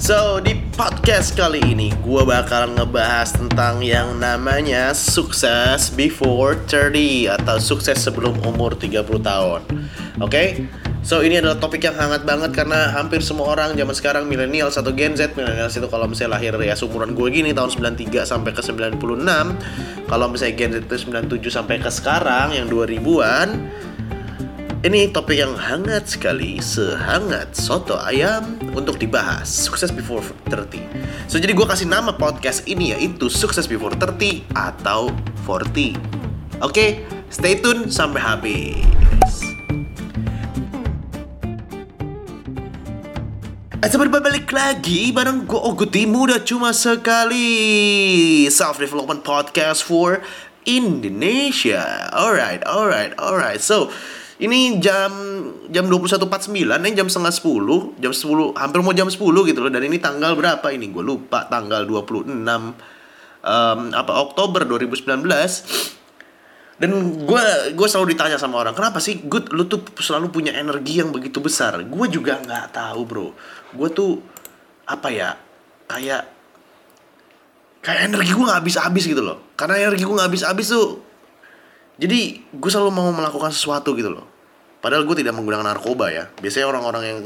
So, di podcast kali ini gue bakalan ngebahas tentang yang namanya sukses before 30 atau sukses sebelum umur 30 tahun. Oke? So, ini adalah topik yang hangat banget karena hampir semua orang zaman sekarang milenial atau Gen Z, milenial itu kalau misalnya lahir ya seumuran gue gini tahun 93 sampai ke 96. Kalau misalnya Gen Z itu 97 sampai ke sekarang yang 2000-an ini topik yang hangat sekali, sehangat soto ayam untuk dibahas. Sukses before 30. So jadi gue kasih nama podcast ini yaitu Sukses before 30 atau 40. Oke, stay tune sampai habis. Ayo balik lagi bareng gue Oguti Muda cuma sekali Self Development Podcast for Indonesia Alright, alright, alright So, ini jam jam 21.49 ini jam setengah 10 jam 10 hampir mau jam 10 gitu loh. Dan ini tanggal berapa ini? Gue lupa tanggal 26 um, apa Oktober 2019 dan gue gue selalu ditanya sama orang kenapa sih good lu tuh selalu punya energi yang begitu besar? Gue juga nggak tahu bro. Gue tuh apa ya kayak kayak energi gue nggak habis habis gitu loh. Karena energi gue nggak habis habis tuh jadi gue selalu mau melakukan sesuatu gitu loh. Padahal gue tidak menggunakan narkoba ya. Biasanya orang-orang yang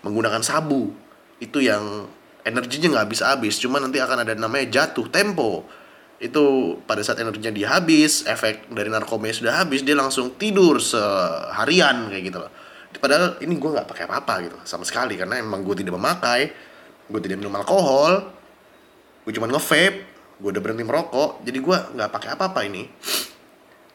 menggunakan sabu itu yang energinya nggak habis-habis. Cuma nanti akan ada namanya jatuh tempo. Itu pada saat energinya dia habis efek dari narkobanya sudah habis dia langsung tidur seharian kayak gitu loh. Padahal ini gue nggak pakai apa-apa gitu sama sekali. Karena emang gue tidak memakai gue tidak minum alkohol gue cuma nge-vape gue udah berhenti merokok. Jadi gue nggak pakai apa-apa ini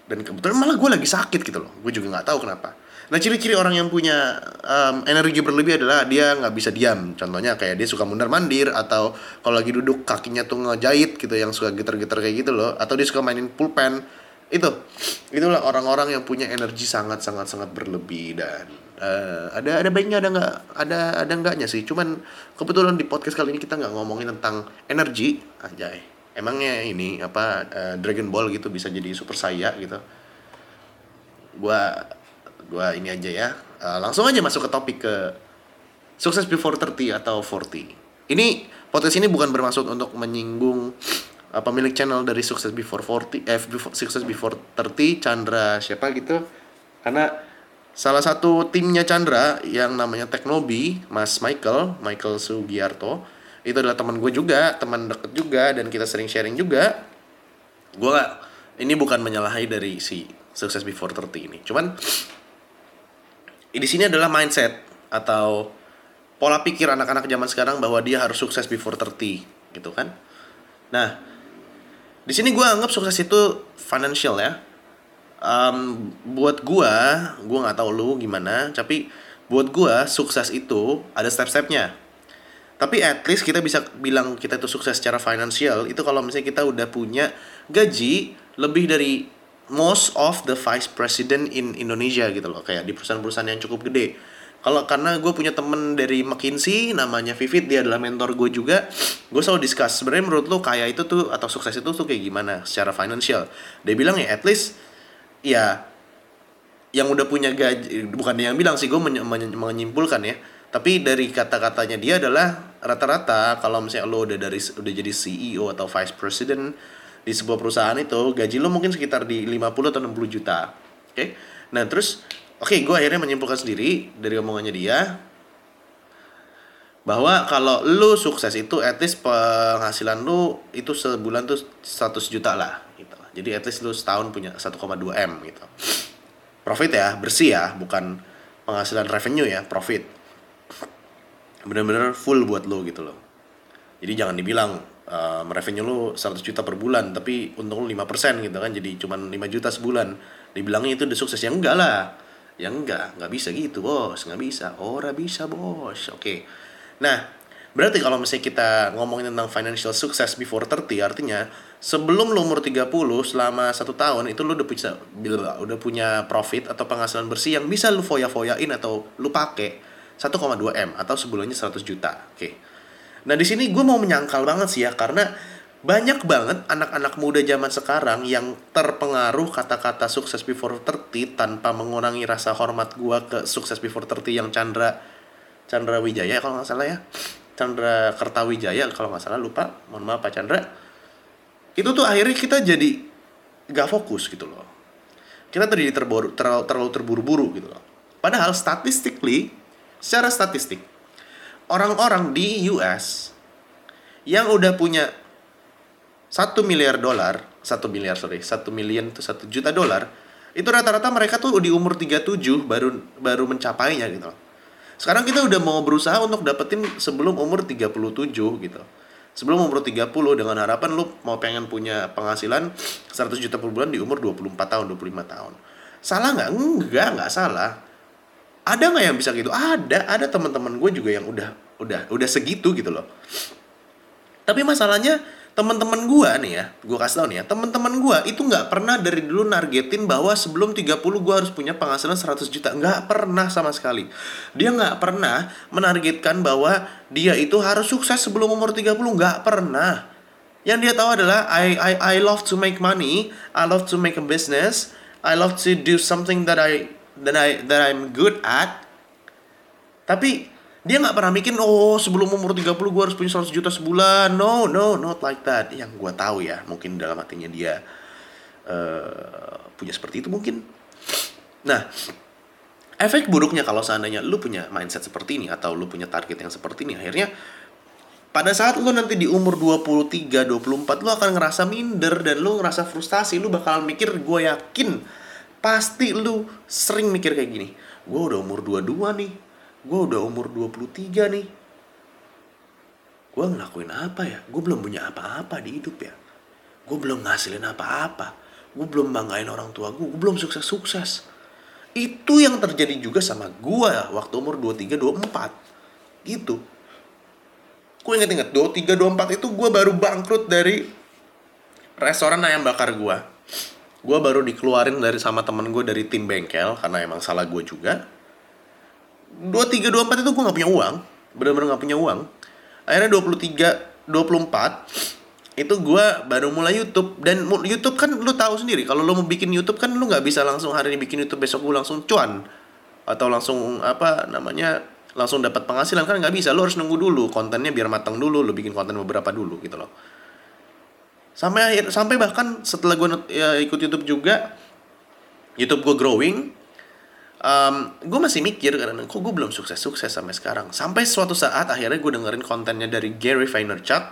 dan kebetulan malah gue lagi sakit gitu loh. Gue juga nggak tahu kenapa. Nah ciri-ciri orang yang punya um, energi berlebih adalah dia nggak bisa diam. Contohnya kayak dia suka mundar mandir atau kalau lagi duduk kakinya tuh ngejahit gitu yang suka getar-getar kayak gitu loh atau dia suka mainin pulpen. Itu. Itulah orang-orang yang punya energi sangat sangat sangat berlebih dan uh, ada ada baiknya ada nggak ada ada enggaknya sih. Cuman kebetulan di podcast kali ini kita nggak ngomongin tentang energi. Aja emangnya ini apa uh, Dragon Ball gitu bisa jadi super saya gitu? Gua gua ini aja ya. Uh, langsung aja masuk ke topik ke sukses before 30 atau 40 ini podcast ini bukan bermaksud untuk menyinggung uh, pemilik channel dari sukses before 40 eh before, sukses before 30 Chandra siapa gitu. Karena salah satu timnya Chandra yang namanya Teknobi Mas Michael Michael Sugiarto itu adalah teman gue juga teman deket juga dan kita sering sharing juga. Gue gak ini bukan menyalahi dari si sukses before 30 ini. Cuman di sini adalah mindset atau pola pikir anak-anak zaman sekarang bahwa dia harus sukses before 30 gitu kan? Nah di sini gue anggap sukses itu financial ya. Um, buat gue gue nggak tahu lu gimana tapi buat gue sukses itu ada step-stepnya tapi at least kita bisa bilang kita itu sukses secara finansial itu kalau misalnya kita udah punya gaji lebih dari most of the vice president in Indonesia gitu loh. Kayak di perusahaan-perusahaan yang cukup gede. Kalau karena gue punya temen dari McKinsey namanya Vivit dia adalah mentor gue juga. Gue selalu discuss sebenarnya menurut lo kaya itu tuh atau sukses itu tuh kayak gimana secara finansial dia bilang ya at least ya yang udah punya gaji bukan yang bilang sih gue menyimpulkan ya tapi dari kata-katanya dia adalah rata-rata kalau misalnya lo udah dari udah jadi CEO atau vice president di sebuah perusahaan itu gaji lo mungkin sekitar di 50 atau 60 juta. Oke. Okay? Nah, terus oke, okay, gue akhirnya menyimpulkan sendiri dari omongannya dia bahwa kalau lo sukses itu at least penghasilan lo itu sebulan tuh 100 juta lah gitu. Jadi at least lo setahun punya 1,2 M gitu. Profit ya, bersih ya, bukan penghasilan revenue ya, profit bener-bener full buat lo gitu loh. Jadi jangan dibilang um, revenue lo 100 juta per bulan tapi untung lo 5% gitu kan jadi cuma 5 juta sebulan. Dibilangnya itu udah sukses ya enggak lah. Ya enggak nggak bisa gitu bos. Nggak bisa. Ora bisa bos. Oke. Okay. nah berarti kalau misalnya kita ngomongin tentang financial success before 30 artinya sebelum lo umur 30 selama satu tahun itu lo udah bisa udah punya profit atau penghasilan bersih yang bisa lo foya-foyain atau lo pakai 1,2 M atau sebulannya 100 juta. Oke. Nah, di sini gue mau menyangkal banget sih ya karena banyak banget anak-anak muda zaman sekarang yang terpengaruh kata-kata sukses before 30 tanpa mengurangi rasa hormat gue ke sukses before 30 yang Chandra Chandra Wijaya kalau nggak salah ya. Chandra Kertawijaya kalau nggak salah lupa mohon maaf Pak Chandra itu tuh akhirnya kita jadi gak fokus gitu loh kita terjadi terboru, terlalu, terlalu terburu-buru gitu loh padahal statistically secara statistik orang-orang di US yang udah punya satu miliar dolar satu miliar sorry satu miliar itu satu juta dolar itu rata-rata mereka tuh di umur 37 baru baru mencapainya gitu sekarang kita udah mau berusaha untuk dapetin sebelum umur 37 gitu. Sebelum umur 30 dengan harapan lu mau pengen punya penghasilan 100 juta per bulan di umur 24 tahun 25 tahun. Salah nggak? Enggak nggak salah ada nggak yang bisa gitu ada ada teman-teman gue juga yang udah udah udah segitu gitu loh tapi masalahnya teman-teman gua nih ya, gua kasih tau nih ya, teman-teman gua itu nggak pernah dari dulu nargetin bahwa sebelum 30 gua harus punya penghasilan 100 juta, nggak pernah sama sekali. Dia nggak pernah menargetkan bahwa dia itu harus sukses sebelum umur 30, nggak pernah. Yang dia tahu adalah I I I love to make money, I love to make a business, I love to do something that I that I that I'm good at. Tapi dia nggak pernah mikir oh sebelum umur 30 gue harus punya 100 juta sebulan. No no not like that. Yang gue tahu ya mungkin dalam hatinya dia uh, punya seperti itu mungkin. Nah efek buruknya kalau seandainya lu punya mindset seperti ini atau lu punya target yang seperti ini akhirnya pada saat lu nanti di umur 23, 24 lu akan ngerasa minder dan lu ngerasa frustasi. Lu bakal mikir gue yakin pasti lu sering mikir kayak gini gue udah umur 22 nih gue udah umur 23 nih. Gue ngelakuin apa ya? Gue belum punya apa-apa di hidup ya. Gue belum ngasilin apa-apa. Gue belum banggain orang tua gue gue belum sukses-sukses. Itu yang terjadi juga sama gue waktu umur 23 24 gitu. Gue inget-inget 23 24 itu gue baru bangkrut dari restoran ayam bakar gue gue baru dikeluarin dari sama temen gue dari tim bengkel karena emang salah gue juga. dua tiga dua empat itu gue nggak punya uang benar-benar nggak punya uang. Akhirnya dua puluh tiga dua puluh empat itu gue baru mulai YouTube. Dan YouTube kan lu tahu sendiri kalau lu mau bikin YouTube kan lu nggak bisa langsung hari ini bikin YouTube besok lu langsung cuan. Atau langsung apa namanya langsung dapat penghasilan kan nggak bisa. Lu harus nunggu dulu kontennya biar matang dulu lu bikin konten beberapa dulu gitu loh sampai akhir sampai bahkan setelah gue ya, ikut YouTube juga YouTube gue growing um, gue masih mikir karena kok gue belum sukses sukses sampai sekarang. Sampai suatu saat akhirnya gue dengerin kontennya dari Gary Vaynerchuk.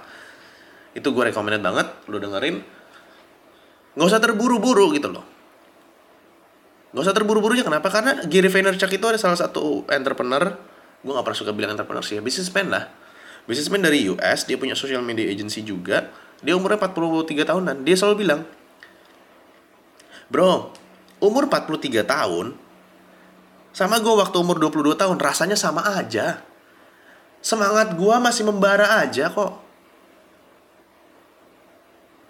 Itu gue recommended banget lo dengerin. Nggak usah terburu-buru gitu loh. Nggak usah terburu-burunya kenapa? Karena Gary Vaynerchuk itu ada salah satu entrepreneur gue nggak pernah suka bilang entrepreneur sih ya businessman lah. Businessman dari US dia punya social media agency juga dia umurnya 43 tahunan dia selalu bilang bro umur 43 tahun sama gue waktu umur 22 tahun rasanya sama aja. Semangat gue masih membara aja kok.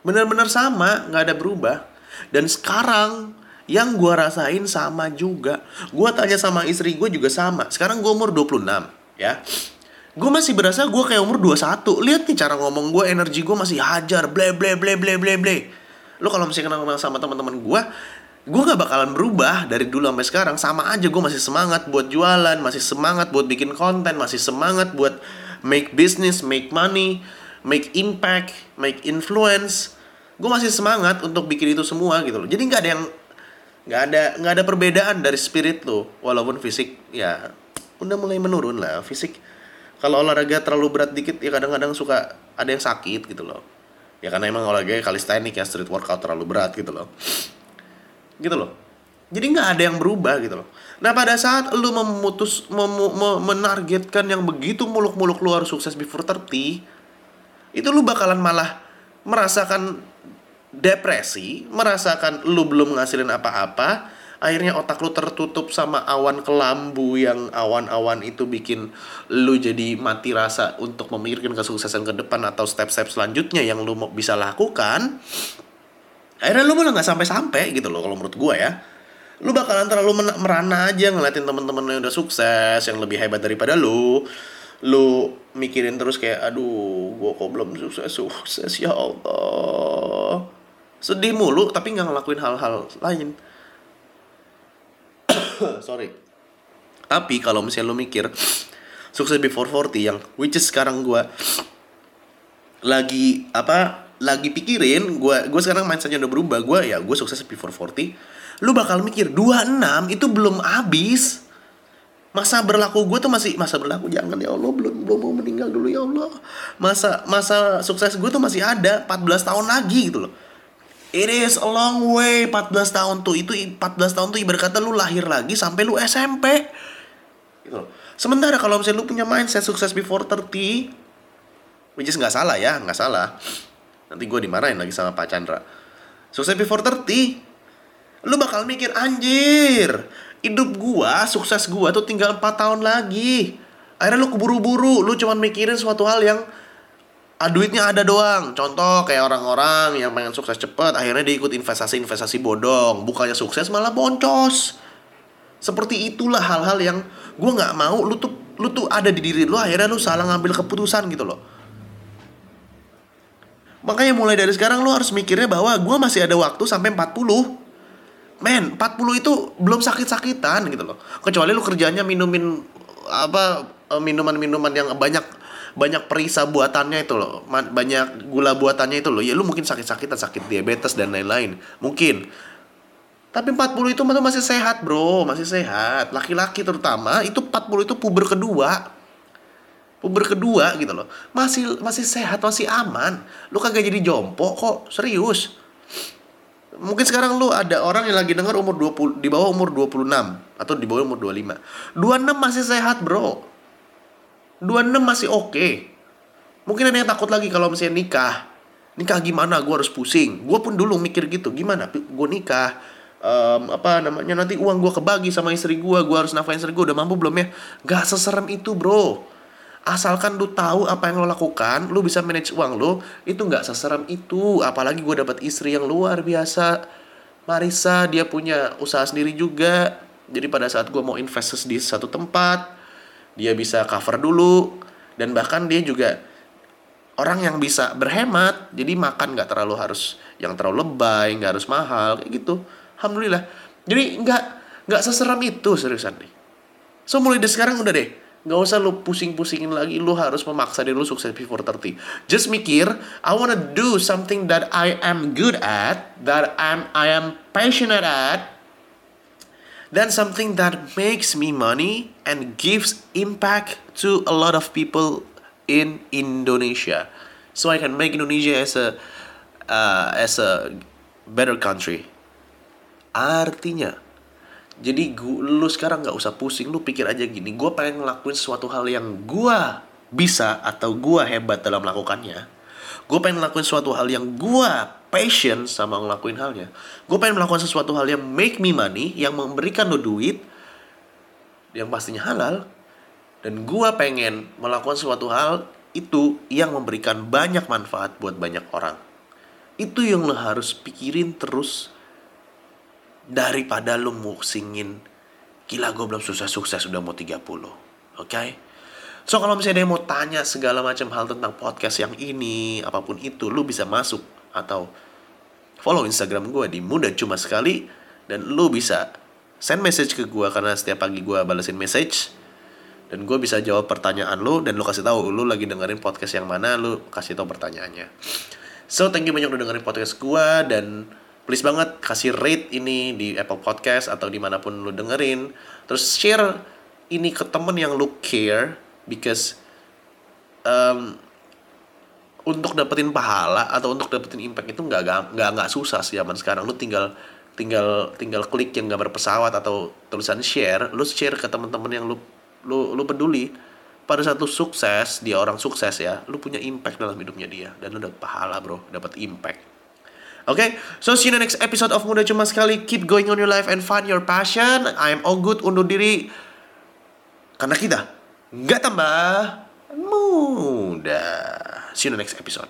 Bener-bener sama, gak ada berubah. Dan sekarang yang gue rasain sama juga. Gue tanya sama istri gue juga sama. Sekarang gue umur 26 ya. Gue masih berasa gue kayak umur 21. Lihat nih cara ngomong gue, energi gue masih hajar, ble ble ble ble ble ble. Lo kalau masih kenal sama teman-teman gue, gue gak bakalan berubah dari dulu sampai sekarang. Sama aja gue masih semangat buat jualan masih semangat buat bikin konten masih semangat buat make business make money make impact make influence. Gue masih semangat untuk bikin itu semua gitu loh. Jadi nggak ada yang nggak ada nggak ada perbedaan dari spirit lo walaupun fisik ya udah mulai menurun lah. Fisik kalau olahraga terlalu berat dikit ya kadang-kadang suka ada yang sakit gitu loh. Ya karena emang olahraga kalistenik ya street workout terlalu berat gitu loh. Gitu loh. Jadi nggak ada yang berubah gitu loh. Nah pada saat lu memutus mem, mem, menargetkan yang begitu muluk-muluk lu harus sukses before 30 itu lu bakalan malah merasakan depresi merasakan lu belum ngasilin apa-apa akhirnya otak lu tertutup sama awan kelambu yang awan-awan itu bikin lu jadi mati rasa untuk memikirkan kesuksesan ke depan atau step-step selanjutnya yang lu bisa lakukan. Akhirnya lu malah nggak sampai-sampai gitu loh kalau menurut gue ya. Lu bakalan terlalu merana aja ngeliatin teman-teman yang udah sukses yang lebih hebat daripada lu. Lu mikirin terus kayak aduh gue kok belum sukses sukses ya Allah. Sedih mulu tapi nggak ngelakuin hal-hal lain sorry. Tapi kalau misalnya lu mikir sukses before 40 yang which is sekarang gue lagi apa lagi pikirin gue gue sekarang mindsetnya udah berubah gue ya gue sukses before 40 lu bakal mikir 26 itu belum habis. Masa berlaku gue tuh masih masa berlaku jangan ya Allah belum belum mau meninggal dulu ya Allah. Masa masa sukses gue tuh masih ada 14 tahun lagi gitu loh It is a long way. 14 tahun tuh itu 14 tahun tuh ibarat kata lu lahir lagi sampai lu SMP gitu. Sementara kalau misalnya lu punya mindset sukses before 30 which is nggak salah ya nggak salah. Nanti gue dimarahin lagi sama Pak Chandra. Sukses before 30 lu bakal mikir anjir hidup gua sukses gua tuh tinggal 4 tahun lagi. Akhirnya lu keburu-buru lu cuman mikirin suatu hal yang ah, duitnya ada doang. Contoh kayak orang-orang yang pengen sukses cepet akhirnya dia ikut investasi-investasi bodong. Bukannya sukses malah boncos. Seperti itulah hal-hal yang gua nggak mau lu tuh lu tuh ada di diri lu akhirnya lu salah ngambil keputusan gitu loh. Makanya mulai dari sekarang lu harus mikirnya bahwa gua masih ada waktu sampai 40 men 40 itu belum sakit-sakitan gitu loh. Kecuali lu kerjanya minumin apa eh, minuman-minuman yang banyak banyak perisa buatannya itu loh. Banyak gula buatannya itu loh. Ya lu mungkin sakit-sakitan sakit diabetes dan lain-lain. Mungkin. Tapi 40 itu masih sehat bro. Masih sehat. Laki-laki terutama itu 40 itu puber kedua. Puber kedua gitu loh. Masih masih sehat masih aman. Lu kagak jadi jompo kok. Serius. Mungkin sekarang lu ada orang yang lagi denger umur 20 di bawah umur 26 atau di bawah umur 25. 26 masih sehat, Bro. 26 masih oke. Mungkin ada yang takut lagi kalau misalnya nikah. Nikah gimana? Gue harus pusing. Gue pun dulu mikir gitu. Gimana? Gue nikah. Um, apa namanya nanti uang gue kebagi sama istri gue. Gue harus nafkahin istri gue. Udah mampu belum ya? Gak seserem itu, bro asalkan lu tahu apa yang lo lakukan, lu bisa manage uang lu, itu nggak seserem itu. Apalagi gue dapat istri yang luar biasa. Marisa dia punya usaha sendiri juga. Jadi pada saat gue mau invest di satu tempat, dia bisa cover dulu dan bahkan dia juga orang yang bisa berhemat. Jadi makan nggak terlalu harus yang terlalu lebay, nggak harus mahal kayak gitu. Alhamdulillah. Jadi nggak nggak seserem itu seriusan nih. So mulai dari sekarang udah deh Gak usah lu pusing-pusingin lagi, lu harus memaksa diri lu sukses before 30. Just mikir, I wanna do something that I am good at, that I'm, I am passionate at, then something that makes me money and gives impact to a lot of people in Indonesia. So I can make Indonesia as a uh, as a better country. Artinya, jadi gua, lu sekarang nggak usah pusing, lu pikir aja gini, gue pengen ngelakuin sesuatu hal yang gue bisa atau gue hebat dalam melakukannya. Gue pengen ngelakuin sesuatu hal yang gue passion sama ngelakuin halnya. Gue pengen melakukan sesuatu hal yang make me money, yang memberikan lo duit, yang pastinya halal. Dan gue pengen melakukan sesuatu hal itu yang memberikan banyak manfaat buat banyak orang. Itu yang lo harus pikirin terus daripada lu musingin gila gue belum sukses-sukses udah mau 30 oke okay? So kalau misalnya yang mau tanya segala macam hal tentang podcast yang ini apa pun itu lu bisa masuk atau follow instagram gue di mudah cuma sekali dan lu bisa send message ke gue karena setiap pagi gue balesin message dan gue bisa jawab pertanyaan lu dan lu kasih tahu lu lagi dengerin podcast yang mana lu kasih tahu pertanyaannya. So thank you banyak udah dengerin podcast gue dan please banget kasih rate ini di Apple Podcast atau di mana pun lu dengerin. Terus share ini ke temen yang lu care because um, untuk dapetin pahala atau untuk dapetin impact itu nggak nggak nggak susah sih zaman sekarang lu tinggal tinggal tinggal klik yang gambar pesawat atau tulisan share lu share ke teman-teman yang lu lu lu peduli pada satu sukses dia orang sukses ya lu punya impact dalam hidupnya dia dan lu dapat pahala bro dapat impact Oke, okay? so see you in the next episode of Muda Cuma Sekali. Keep going on your life and find your passion. I'm all good undur diri. Karena kita nggak tambah mudah. See you next episode.